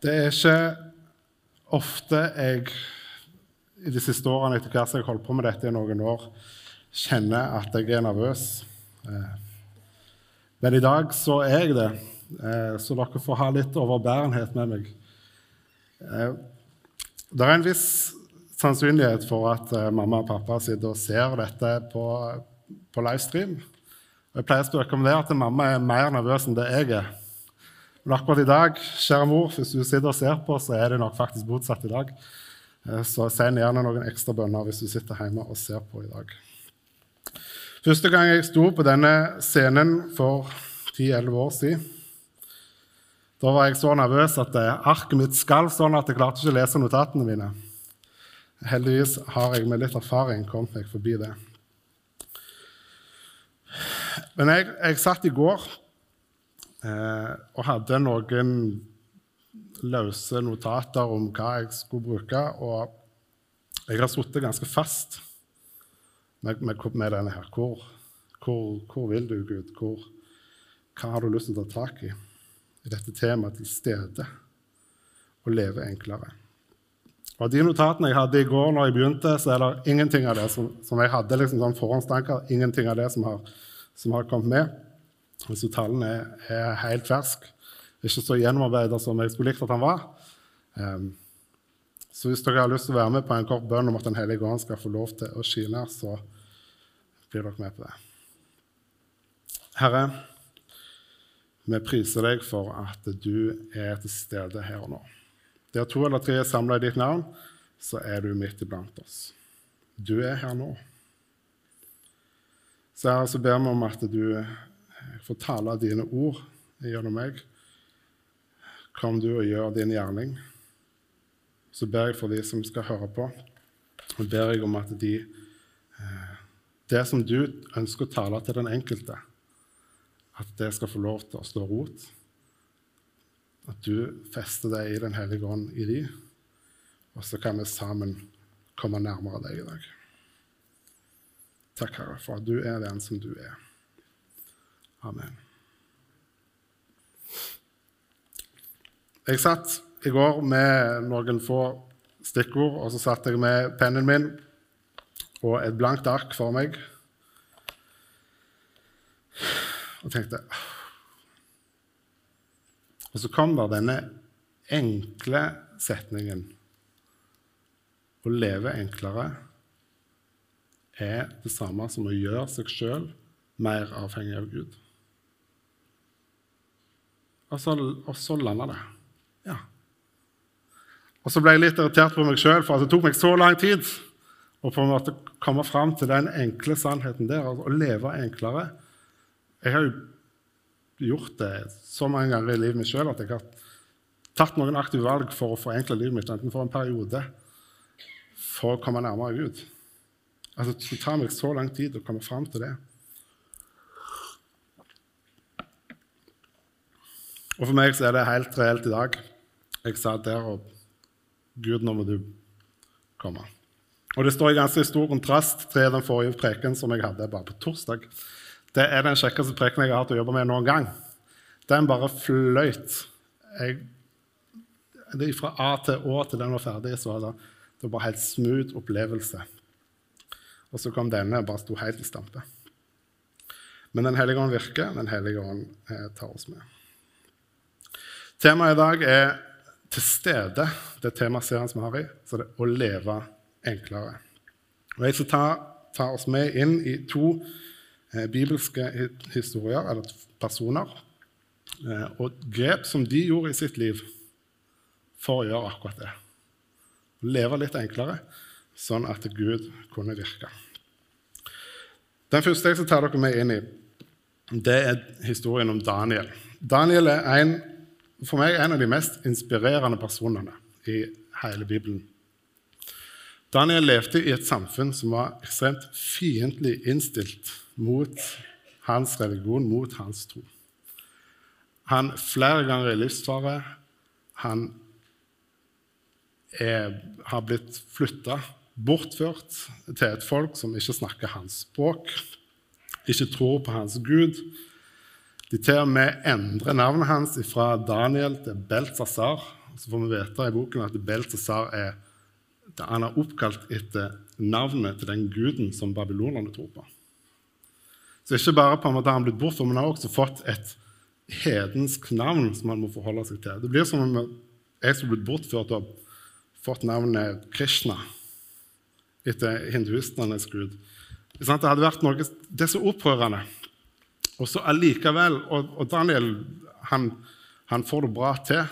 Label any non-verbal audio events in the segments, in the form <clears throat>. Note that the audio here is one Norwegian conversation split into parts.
Det er ikke ofte jeg i de siste årene etter hvert som jeg har holdt på med dette i noen år, kjenner at jeg er nervøs. Eh, men i dag så er jeg det, eh, så dere får ha litt overbærenhet med meg. Eh, det er en viss sannsynlighet for at mamma og pappa sitter og ser dette på, på livestream. Jeg pleier å spøke om det at mamma er mer nervøs enn det jeg er. Men akkurat i dag, kjære mor, hvis du sitter og ser på, så er det nok faktisk motsatt i dag. Eh, så send gjerne noen ekstra bønner hvis du sitter hjemme og ser på i dag. Første gang jeg sto på denne scenen for 10-11 år siden, da var jeg så nervøs at eh, arket mitt skalv sånn at jeg klarte ikke å lese notatene mine. Heldigvis har jeg med litt erfaring kommet meg forbi det. Men jeg, jeg satt i går og hadde noen løse notater om hva jeg skulle bruke. Og jeg har sittet ganske fast med, med, med, denne her. Hvor, hvor, hvor, vil du, Gud? Hvor, hva har du lyst til å ta tak i? I dette temaet til stede og leve enklere. Og de notatene jeg hadde i går når jeg begynte, så er det ingenting av det som, som jeg hadde liksom sånn forhåndstanker, ingenting av det som har, som har kommet med. Så tallene er, er helt ferske ikke så gjennomarbeida som jeg skulle likt at han var. Um, så hvis dere har lyst til å være med på en kort bønn om at Den hellige ånd skal få lov til å skine, så blir dere med på det. Herre, vi priser deg for at du er til stede her og nå. Der to eller tre er samla i ditt navn, så er du midt iblant oss. Du er her nå. Så her så ber vi om at du får tale dine ord gjennom meg. Kom du og gjør din gjerning. Så ber jeg for de som skal høre på, og ber jeg om at de eh, Det som du ønsker å tale til den enkelte, at det skal få lov til å stå rot. At du fester deg i Den hellige ånd i de, og så kan vi sammen komme nærmere deg i dag. Takk, Herre, for at du er den som du er. Amen. Jeg satt i går med noen få stikkord, og så satt jeg med pennen min og et blankt ark for meg og tenkte Og så kom der denne enkle setningen Å leve enklere er det samme som å gjøre seg sjøl mer avhengig av Gud. Og så, og så landa det. Ja. Og så ble jeg litt irritert på meg sjøl, for det tok meg så lang tid å på en måte komme fram til den enkle sannheten der, altså å leve enklere. Jeg har jo gjort det så mange ganger i livet mitt sjøl at jeg har tatt noen aktive valg for å forenkle livet mitt, enten for en periode for å komme nærmere Gud. Altså, Det tar meg så lang tid å komme fram til det. Og for meg så er det helt reelt i dag. Jeg sa der og Gud, nå må du komme. Og Det står i ganske stor kontrast til den forrige preken som jeg hadde bare på torsdag. Det er den kjekkeste preken jeg har hatt å jobbe med noen gang. Den bare fløyt. Jeg, det Fra A til Å til den var ferdig, så var det, det var bare helt smooth opplevelse. Og så kom denne og bare sto helt i stampe. Men Den hellige ånd virker. Den hellige ånd eh, tar oss med. Temaet i dag er 'til stede', det temaserien som vi har i. Så det er å leve enklere. Og Jeg skal ta, ta oss med inn i to eh, bibelske historier, eller personer, eh, og grep som de gjorde i sitt liv for å gjøre akkurat det. Å leve litt enklere, sånn at Gud kunne virke. Den første jeg skal ta dere med inn i, det er historien om Daniel. Daniel er en for meg en av de mest inspirerende personene i hele Bibelen. Daniel levde i et samfunn som var ekstremt fiendtlig innstilt mot hans religion, mot hans tro. Han flere ganger i livsfare. Han er, har blitt flytta, bortført til et folk som ikke snakker hans språk, ikke tror på hans Gud, de til og med endrer navnet hans fra Daniel til Beltzazar. Så får vi vite i boken at Beltzazar er han er oppkalt etter navnet til den guden som babylonerne tror på. Så ikke bare på en måte har han blitt bortført, men han har også fått et hedensk navn som han må forholde seg til. Det blir som om jeg skulle blitt bortført og fått navnet Krishna etter hinduistenes gud. Det hadde vært noe Det er så opprørende. Og så allikevel Og, og Daniel han, han, får det bra til.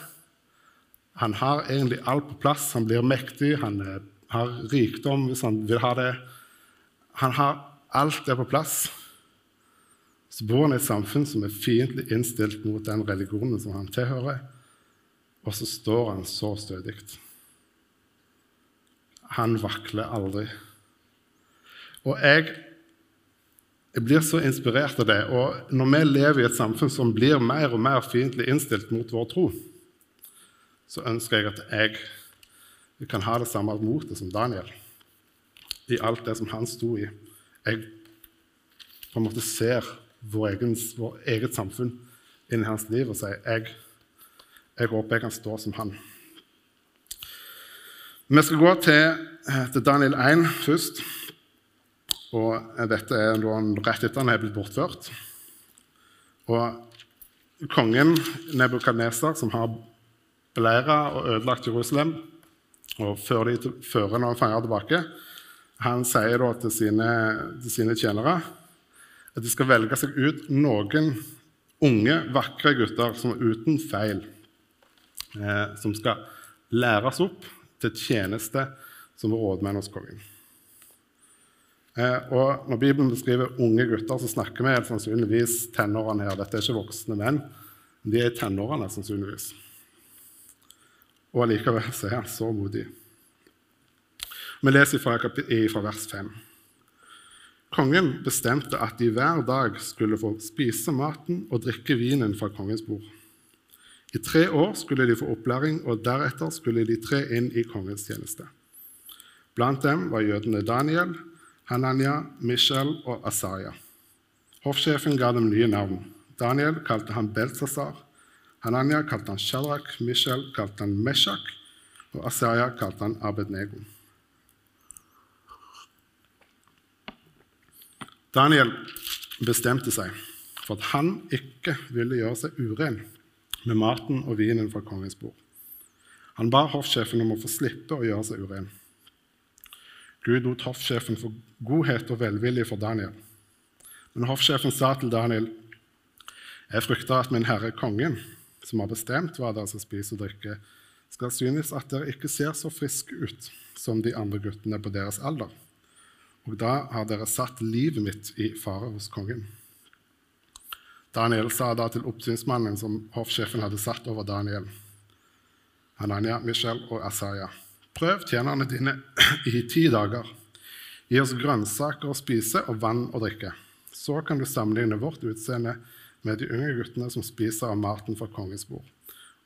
Han har egentlig alt på plass. Han blir mektig, han har rikdom hvis han vil ha det. Han har alt det på plass. Så bor han i et samfunn som er fiendtlig innstilt mot den religionen som han tilhører, og så står han så stødig. Han vakler aldri. Og jeg, jeg, blir så inspirert av det. Og når vi lever i et samfunn som blir mer og mer fiendtlig innstilt mot vår tro, så ønsker jeg at jeg kan ha det samme motet som Daniel i alt det som han sto i. Jeg på en måte ser vår, egen, vår eget samfunn inn i hans liv og sier jeg, jeg håper jeg kan stå som han. Vi skal gå til, eh, til Daniel 1 først. Og Dette er rett etter han er blitt bortført. Og Kongen Nebukadneser, som har beleira og ødelagt Jerusalem og fører, de, fører noen tilbake, han sier da til sine, til sine tjenere at de skal velge seg ut noen unge, vakre gutter som er uten feil, eh, som skal læres opp til tjeneste som rådmenn hos kongen. Eh, og når Bibelen beskriver unge gutter, så snakker vi sannsynligvis tenårene her. Dette er ikke voksne menn, de er i tenårene sannsynligvis. Og allikevel er han så modig. Vi leser fra, fra vers 5. Kongen bestemte at de hver dag skulle få spise maten og drikke vinen fra kongens bord. I tre år skulle de få opplæring, og deretter skulle de tre inn i kongens tjeneste. Blant dem var jødene Daniel, Hananya, Michel og Asaya. Hoffsjefen ga dem nye navn. Daniel kalte han Beltzazar. Hananya kalte han Shadrach, Michel kalte han Meshach, og Asaya kalte han Abednego. Daniel bestemte seg for at han ikke ville gjøre seg uren med maten og vinen fra kongens bord. Han ba hoffsjefen om å få slippe å gjøre seg uren. Gud lot hoffsjefen få godhet og velvilje for Daniel. Men hoffsjefen sa til Daniel, 'Jeg frykter at min herre kongen, som har bestemt hva dere skal spise og drikke, skal synes at dere ikke ser så friske ut som de andre guttene på deres alder.' og da har dere satt livet mitt i fare hos kongen. Daniel sa da til oppsynsmannen som hoffsjefen hadde satt over Daniel, Hananya, Michel og Asaya, prøv tjenerne dine <clears throat> i ti dager. Gi oss grønnsaker å spise og vann å drikke. Så kan du sammenligne vårt utseende med de unge guttene som spiser av maten fra kongens bord,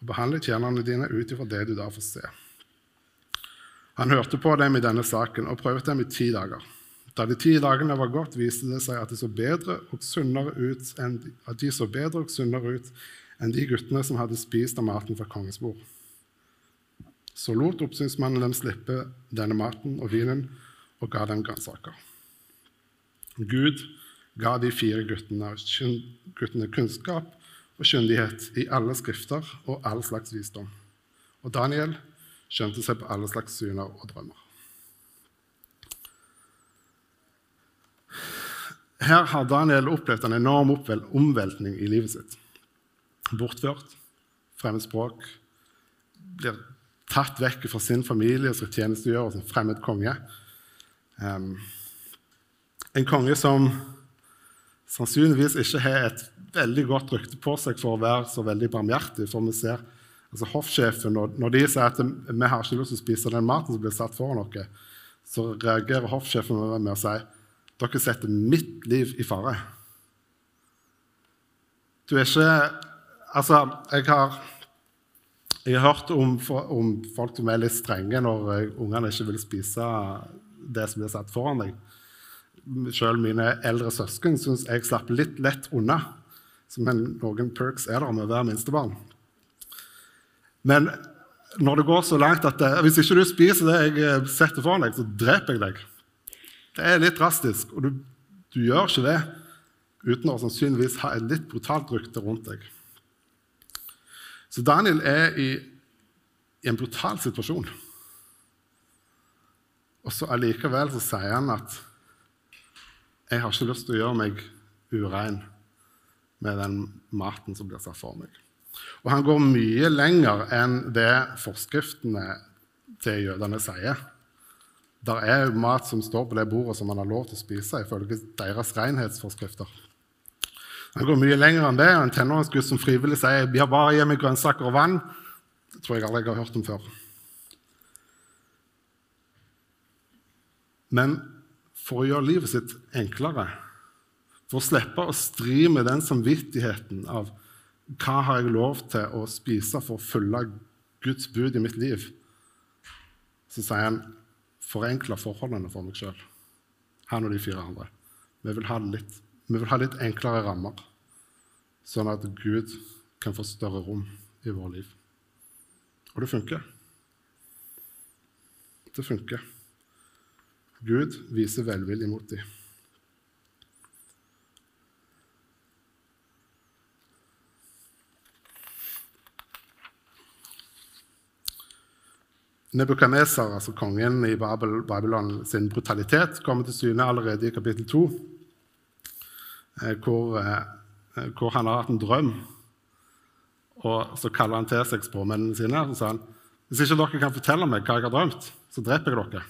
og behandle tjenerne dine ut ifra det du da får se. Han hørte på dem i denne saken og prøvde dem i ti dager. Da de ti dagene var gått, viste det seg at de så bedre og sunnere ut enn, at de så bedre og sunnere ut enn de guttene som hadde spist av maten fra kongens bord. Så lot oppsynsmannen dem slippe denne maten og vinen og ga dem grønnsaker. Gud ga de fire guttene, guttene kunnskap og kyndighet i alle skrifter og all slags visdom. Og Daniel skjønte seg på alle slags syner og drømmer. Her har Daniel opplevd en enorm omveltning i livet sitt. Bortført, fremmed språk, blir tatt vekk fra sin familie og skal tjenestegjøre som fremmed konge. Um, en konge som sannsynligvis ikke har et veldig godt rykte på seg for å være så veldig barmhjertig. For vi ser altså Hoffsjefen, når, når de sier at vi har ikke lyst til å spise den maten som blir satt foran dere, så reagerer hoffsjefen med å si dere setter mitt liv i fare. Du er ikke Altså, jeg har, jeg har hørt om, om, folk som er litt strenge når eh, ungene ikke vil spise det som blir satt foran deg. Selv mine eldre søsken syns jeg slapp litt lett unna. Som noen perks er der med hver minstebarn. Men når det går så langt at det, hvis ikke du spiser det jeg eh, setter foran deg, så dreper jeg deg. Det er litt drastisk, og du, du gjør ikke det uten å sannsynligvis ha et litt brutalt rykte rundt deg. Så Daniel er i, i en brutal situasjon. Og så allikevel så sier han at jeg har ikke lyst til å gjøre meg urein med den maten som blir satt for meg. Og han går mye lenger enn det forskriftene til jødene sier. Der er mat som står på det bordet som man har lov til å spise ifølge deres renhetsforskrifter. Han går mye lenger enn det. En tenåringsgutt som frivillig sier «Vi har bare hjemme grønnsaker og vann, det tror jeg aldri jeg har hørt om før. Men for å gjøre livet sitt enklere, for å slippe å stri med den samvittigheten av hva har jeg lov til å spise for å følge Guds bud i mitt liv, så sier han forenkle forholdene for meg sjøl, han og de fire andre. Vi vil, ha det litt, vi vil, ha litt, enklere rammer, sånn at Gud kan få større rom i vårt liv. Og det funker. Det funker. Gud viser velvilje mot dem. Nebukadnesar, altså kongen i Babylon, sin brutalitet kommer til syne allerede i kapittel 2, eh, hvor, eh, hvor, han har hatt en drøm. Og Så kaller han til seg spåmennene sine og sier han, hvis ikke dere kan fortelle meg hva jeg har drømt, så dreper jeg dere.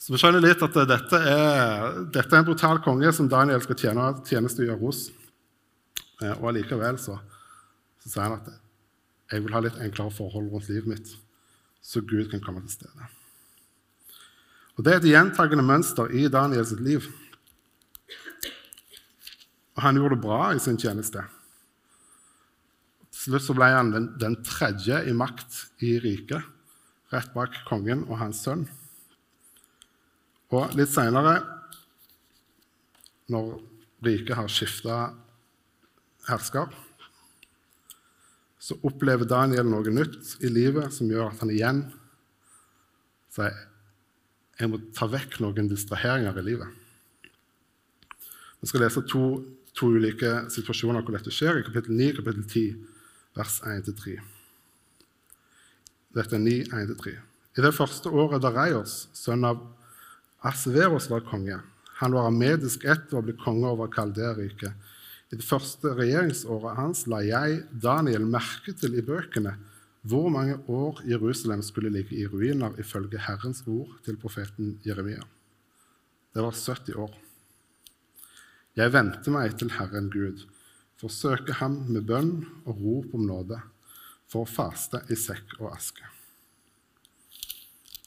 Så vi skjønner litt at dette er, dette er en brutal konge som Daniel skal tjene, tjenestegjøre hos. Eh, og allikevel så, så sier han at jeg vil ha litt enklere forhold rundt livet mitt så Gud kan komme til stede. Og Det er et gjentagende mønster i Daniels liv. Og han gjorde det bra i sin tjeneste. Til slutt så ble han den, den tredje i makt i riket, rett bak kongen og hans sønn. Og litt seinere, når riket har skifta hersker, så opplever Daniel noe nytt i livet som gjør at han igjen sier jeg må ta vekk noen distraheringer i livet. Vi skal lese to, to ulike situasjoner hvor dette skjer, i kapittel 9 og kapittel 10, vers 1-3. Dette er 9, 1-3. I det første året da Reios, sønn av Asveros, var konge Han var av medisk ett og ble konge over Kalderriket i det første regjeringsåret hans la jeg, Daniel, merke til i bøkene hvor mange år Jerusalem skulle ligge i ruiner ifølge Herrens ord til profeten Jeremia. Det var 70 år. Jeg venter meg til Herren Gud for å søke ham med bønn og rop om nåde, for å faste i sekk og aske.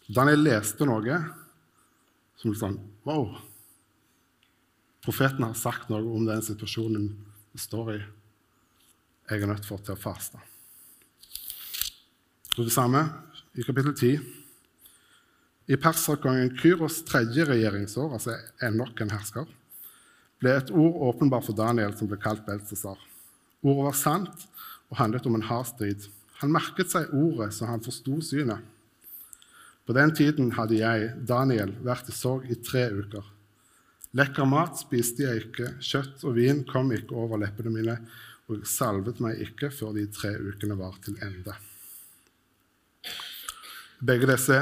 Daniel leste noe som sånn Wow! Profeten har sagt noe om den situasjonen vi står i. Jeg er nødt for til å faste. Og det samme i kapittel 10. I perserkongen Kyros tredje regjeringsår, altså nok en hersker, ble et ord åpenbart for Daniel som ble kalt Beltesar. Ordet var sant og handlet om en hard strid. Han merket seg ordet så han forsto synet. På den tiden hadde jeg, Daniel, vært i sorg i tre uker. Lekker mat spiste jeg ikke, kjøtt og vin kom ikke over leppene mine, og salvet meg ikke før de tre ukene var til ende. Begge disse,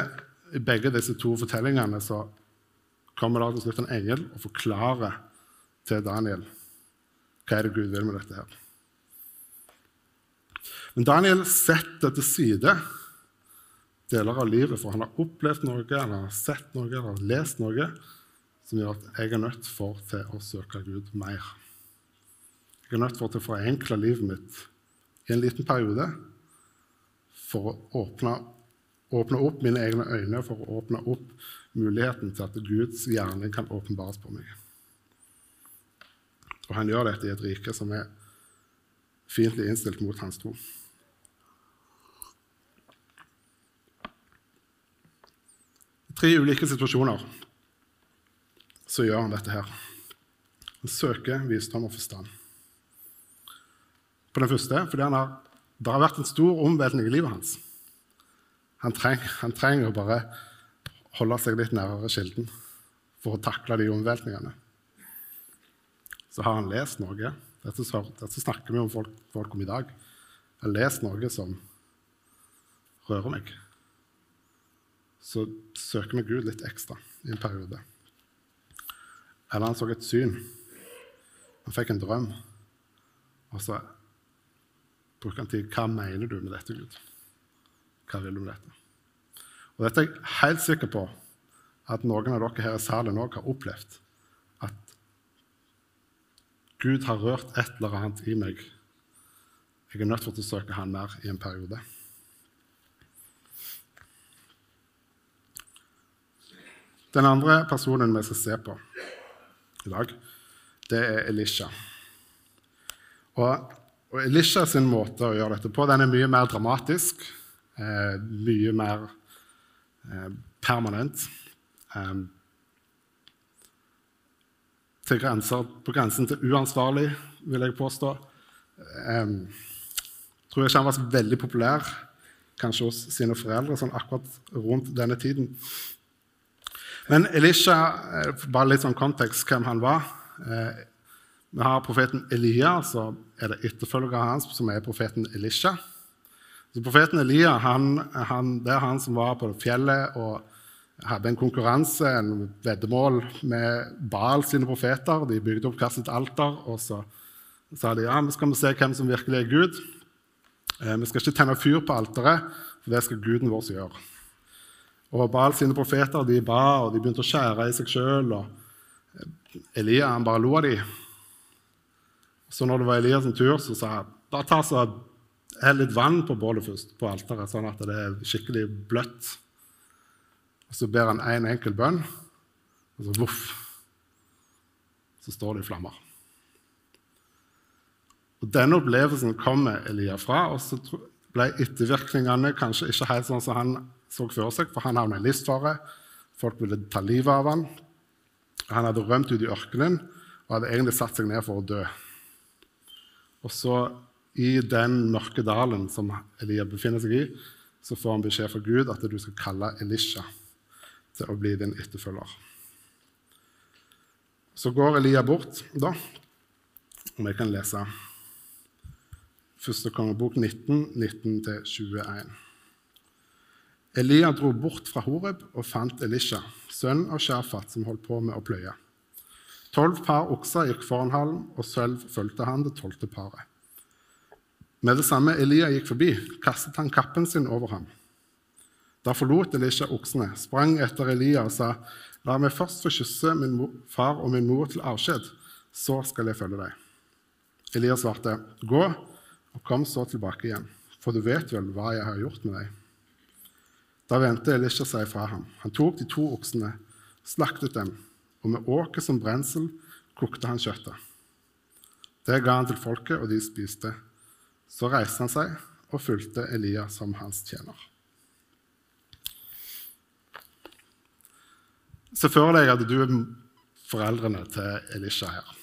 I begge disse to fortellingene kommer det til slutt en engel og forklarer til Daniel hva er det Gud vil med dette. her. Men Daniel setter til side deler av livet, for han har opplevd noe, han har sett noe, han har lest noe som gjør at jeg er nødt for til å søke Gud mer. Jeg er nødt for til å forenkle livet mitt i en liten periode for å åpne, åpne opp mine egne øyne, for å åpne opp muligheten til at Guds gjerning kan åpenbares på meg. Og han gjør dette i et rike som er fiendtlig innstilt mot hans tro. Tre ulike situasjoner så gjør han dette her. Han søker visdom og forstand. På den første fordi har det har vært en stor omveltning i livet hans. Han, treng, han trenger å bare holde seg litt nærmere kilden for å takle de omveltningene. Så har han lest noe. Dette, dette snakker vi om folk, folk om i dag. Jeg har lest noe som rører meg. Så søker vi Gud litt ekstra i en periode. Eller han så et syn. Han fikk en drøm. Og så bruker han tid Hva mener du med dette, Gud? Hva vil du med dette? Og dette er jeg helt sikker på at noen av dere her i salen òg har opplevd. Gud har rørt et eller annet i meg. Jeg er nødt til å søke Han mer i en periode. Den andre personen vi skal se på i dag, det er Elisha. Og, og Elisha sin måte å gjøre dette på den er mye mer dramatisk, eh, mye mer eh, permanent. Eh, til grenser, på grensen til uansvarlig, vil jeg påstå. Um, tror ikke han var så veldig populær kanskje hos sine foreldre sånn akkurat rundt denne tiden. Men Elisha, eh, bare litt sånn kontekst hvem han var. Eh, vi har profeten Elia, så er det etterfølgeren hans som er profeten Elisha. Så profeten Elia han, han, det er han som var på fjellet og hadde en konkurranse, en veddemål, med Baal sine profeter. De bygde opp hvert sitt alter, og så sa de ja, vi skal se hvem som virkelig er Gud. Eh, vi skal ikke tenne fyr på alteret, for det skal guden vår gjøre. Og Baal sine profeter de ba, og de begynte å skjære i seg sjøl. Elia han bare lo av dem. Så når det var Elias tur, så sa han bare ta så hell litt vann på bålet først, på alteret, sånn at det er skikkelig bløtt. Og Så ber han én en enkel bønn, og så voff, så står det i flammer. Og Denne opplevelsen kommer Elia fra, og så ble ettervirkningene kanskje ikke helt sånn som han så for seg, for han havna i livsfare. Folk ville ta livet av han. Han hadde rømt ut i ørkenen og hadde egentlig satt seg ned for å dø. Og så, i den mørke dalen som Elia befinner seg i, så får han beskjed fra Gud at du skal kalle Elisha til å bli din etterfølger. Så går Elia bort da, og vi kan lese første kongebok 19, 19-21. Elia dro bort fra Horeb og fant Elisha, sønn av Shafat, som holdt på med å pløye. Tolv par okser gikk foran ham, og selv fulgte han det tolvte paret. Med det samme Elia gikk forbi, kastet han kappen sin over ham. Da forlot Elisha oksene, sprang etter Elia og sa, La meg først få kysse min far og min mor til avskjed, så skal jeg følge deg. Elia svarte, Gå, og kom så tilbake igjen, for du vet vel hva jeg har gjort med deg. Da vendte Elisha seg fra ham. Han tok de to oksene, slaktet dem, og med åker som brensel kokte han kjøttet. Det ga han til folket, og de spiste. Så reiste han seg og fulgte Elia som hans tjener. Se for deg at du er foreldrene til Elisha her.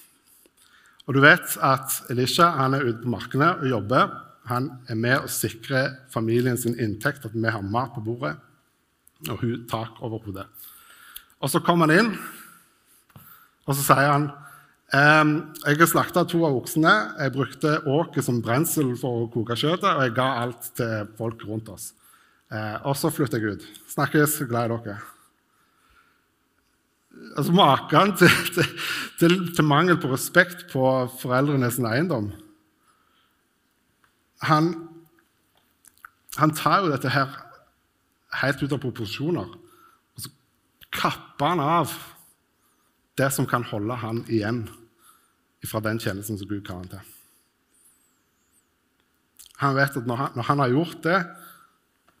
Og du vet at Elisha er ute på markene og jobber han er med å sikre familien sin inntekt, at vi har mat på bordet og hun tak over hodet. Og så kommer han inn, og så sier han ehm, jeg har slakta to av oksene. Jeg brukte åker som brensel for å koke kjøttet, og jeg ga alt til folk rundt oss. Ehm, og så flytter jeg ut. Snakkes. Glad i dere. Altså Maken til, til, til, til, mangel på respekt på foreldrenes eiendom han, han tar jo dette her helt ut av proporsjoner. Og så kapper han av det som kan holde han igjen fra den tjenesten som Gud kaller han til. Han vet at når han, når han har gjort det,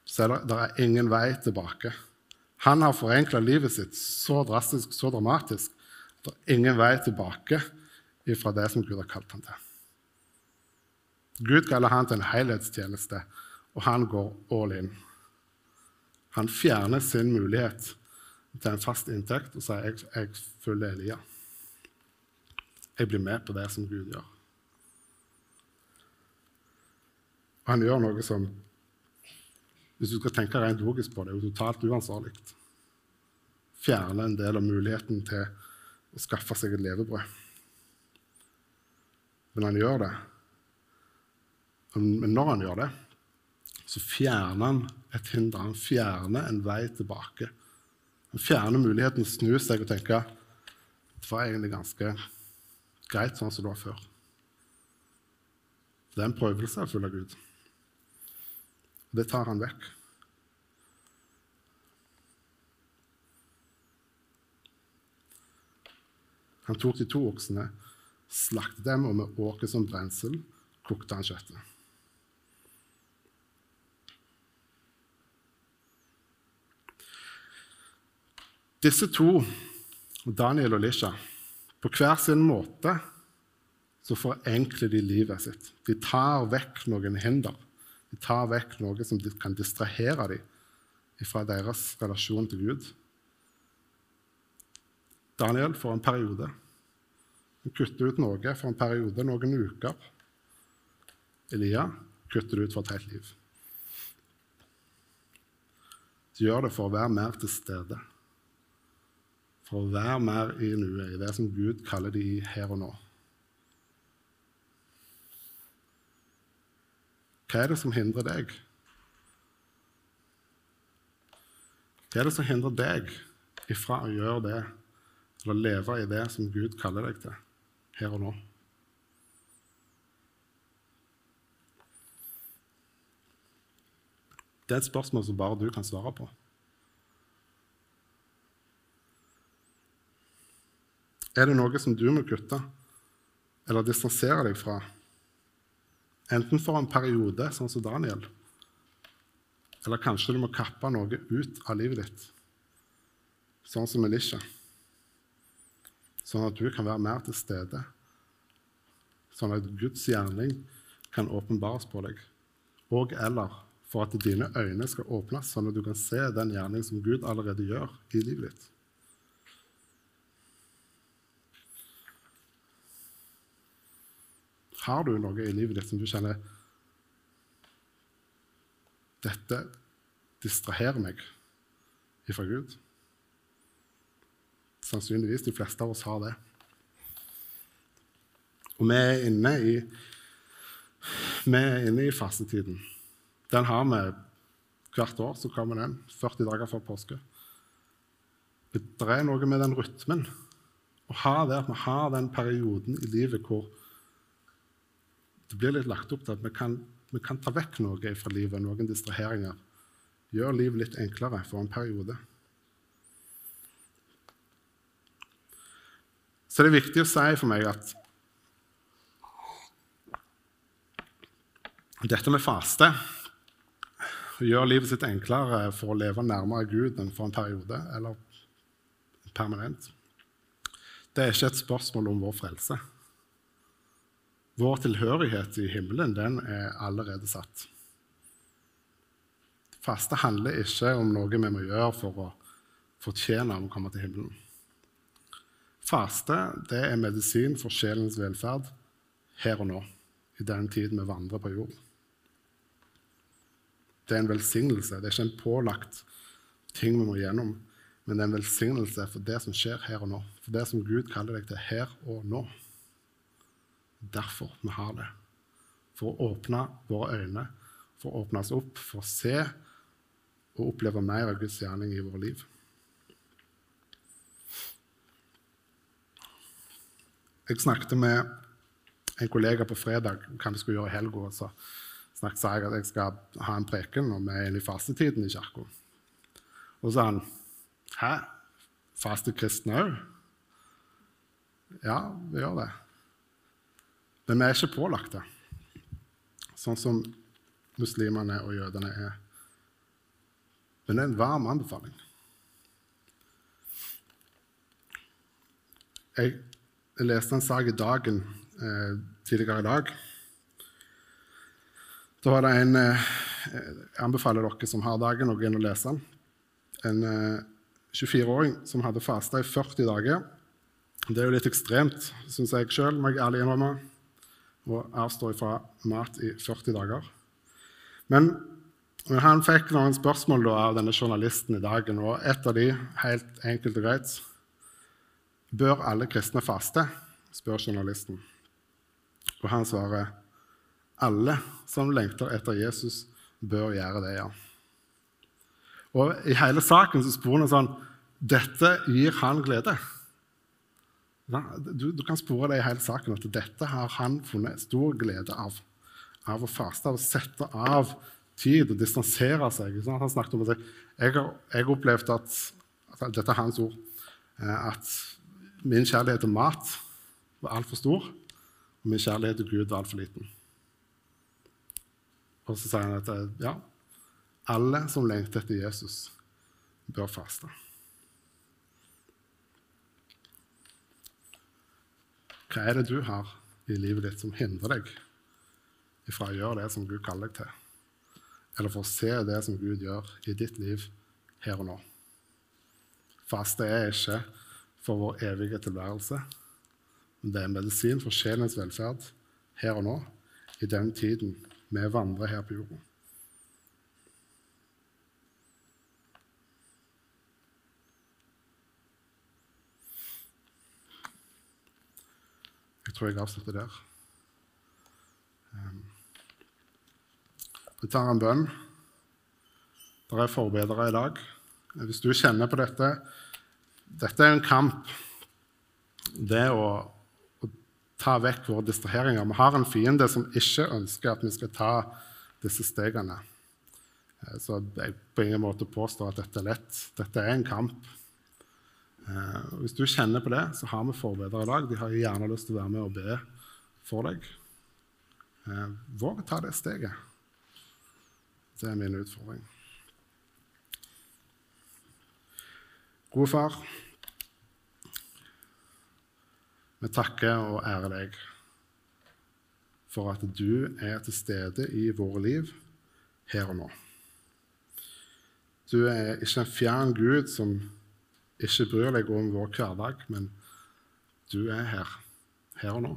så er det, det er ingen vei tilbake. Han har forenkla livet sitt så drastisk, så dramatisk, at det er ingen vei tilbake fra det som Gud har kalt ham til. Gud kaller han til en helhetstjeneste, og han går all in. Han fjerner sin mulighet til en fast inntekt og sier jeg, jeg følger Elia. Jeg blir med på det som Gud gjør. Han gjør noe som hvis du skal tenke rent logisk på det, er jo totalt uansvarlig. Fjerne en del av muligheten til å skaffe seg et levebrød. Men han gjør det. Men når han gjør det, så fjerner han et hinder. Han fjerner en vei tilbake. Han fjerner muligheten til å snu seg og tenke det var egentlig ganske greit sånn som det var før. Det er en prøvelse å følge Gud. Det tar han vekk. Han tok de to oksene, slaktet dem, og med åker som brensel kokte han kjøttet. Disse to, Daniel og Lisha, på hver sin måte så forenkler de livet sitt. De tar vekk noen hinder. De tar vekk noe som kan distrahere dem fra deres relasjon til Gud. Daniel får en periode. Han kutter ut noe for en periode, noen uker. Elia kutter det ut for et helt liv. De gjør det for å være mer til stede. For å være mer i nuet, i det som Gud kaller de her og nå. Hva er det som hindrer deg? Hva er det som hindrer deg ifra å gjøre det, eller leve i det som Gud kaller deg til, her og nå? Det er et spørsmål som bare du kan svare på. Er det noe som du må kutte eller distansere deg fra? Enten for en periode, sånn som Daniel, eller kanskje du må kappe noe ut av livet ditt, sånn som Elisha. Sånn at du kan være mer til stede, sånn at Guds gjerning kan åpenbares på deg. Og eller for at dine øyne skal åpnes, sånn at du kan se den gjerning som Gud allerede gjør i livet ditt. Har du noe i livet ditt som du kjenner Dette distraherer meg ifra Gud? Sannsynligvis de fleste av oss har det. Og vi er inne i, vi er inne i fastetiden. Den har vi hvert år. så kommer den, 40 dager før påske. Det er noe med den rytmen. Å ha det at vi har den perioden i livet hvor det blir litt lagt opp til at vi kan, vi kan ta vekk noe fra livet, noen distraheringer. Gjøre livet litt enklere for en periode. Så det er viktig å si for meg at dette med faste å gjøre livet sitt enklere for å leve nærmere Gud enn for en periode eller permanent. Det er ikke et spørsmål om vår frelse. Vår tilhørighet i himmelen den er allerede satt. Faste handler ikke om noe vi må gjøre for å fortjene å komme til himmelen. Faste det er medisin for sjelens velferd her og nå, i den tiden vi vandrer på jord. Det er en velsignelse. Det er ikke en pålagt ting vi må gjennom, men det er en velsignelse for det som skjer her og nå. For det som Gud kaller deg til her og nå derfor vi har det. For å åpne våre øyne, for å åpne oss opp, for å se og oppleve mer av Guds gjerning i våre liv. Jeg snakket med en kollega på fredag hva vi skulle gjøre i helga. Så snakket jeg at jeg skal ha en preken når vi er inne i fastetiden i kirka. Og så sa han Hæ? Faster kristne òg? Ja, vi gjør det. Men vi er ikke pålagt det, sånn som muslimene og jødene er. Men det er en varm anbefaling. Jeg, leste en sak i Dagen eh, tidligere i dag. Da var det en eh, Jeg anbefaler dere som har Dagen, å gå inn og lese den. En eh, 24-åring som hadde fasta i 40 dager. Det er jo litt ekstremt, syns jeg sjøl, må jeg ærlig innrømme å avstå fra mat i 40 dager. Men, men han fikk noen spørsmål da, av denne journalisten i dagen, og et av de, helt enkelt og greit Bør alle kristne faste? spør journalisten. Og han svarer alle som lengter etter Jesus, bør gjøre det, ja. Og I hele saken så spor han sånn Dette gir han glede. Du, du, kan spore det i hele saken at dette har han funnet stor glede av. Av å faste, av å sette av tid og distansere seg. Sånn han snakket om at jeg jeg opplevde at, at Dette er hans ord. Eh, at min kjærlighet til mat var altfor stor, og min kjærlighet til Gud var altfor liten. Og så sier han at ja, alle som lengter etter Jesus, bør faste. Hva er det du har i livet ditt som hindrer deg ifra å gjøre det som Gud kaller deg til? Eller for å se det som Gud gjør i ditt liv her og nå? Faste er ikke for vår evige tilværelse, men det er medisin for sjelens velferd her og nå, i den tiden vi vandrer her på jorda. Jeg tror jeg avslutter der. Ehm, vi tar en bønn. Det er forbedere i dag. Hvis du kjenner på dette Dette er en kamp. Det å ta vekk våre distraheringer. Vi har en fiende som ikke ønsker at vi skal ta disse stegene. Eh, så jeg på ingen måte påstår at dette er lett. Dette er en kamp. Eh, hvis du kjenner på det, så har vi forbedere i dag. De har gjerne lyst til å være med og be for deg. Eh, våg å ta det steget. Det er min utfordring. Gode far. Vi takker og ærer deg for at du er til stede i våre liv her og nå. Du er ikke en fjern Gud som ikke bryr deg om vår hverdag, men du er her, her og nå.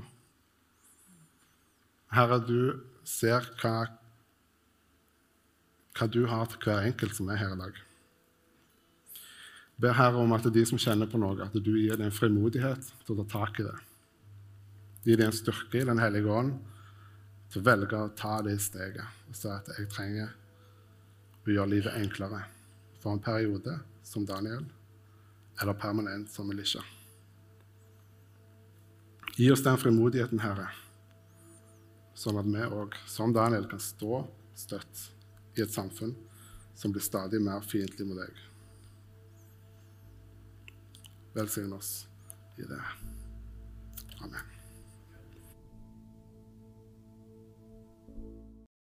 Herre, du ser hva, hva du har til hver enkelt som er her i dag ber Herre om at de som kjenner på noe, at du gir dem frimodighet til å ta tak i det. Gi dem en styrke i Den hellige ånd til å velge å ta det steget og si at jeg trenger å gjøre livet enklere for en periode som Daniel, eller permanent som militia. Gi oss den frimodigheten, Herre, sånn at vi òg, som Daniel, kan stå støtt i et samfunn som blir stadig mer fiendtlig mot deg. Velsign oss i det. Amen.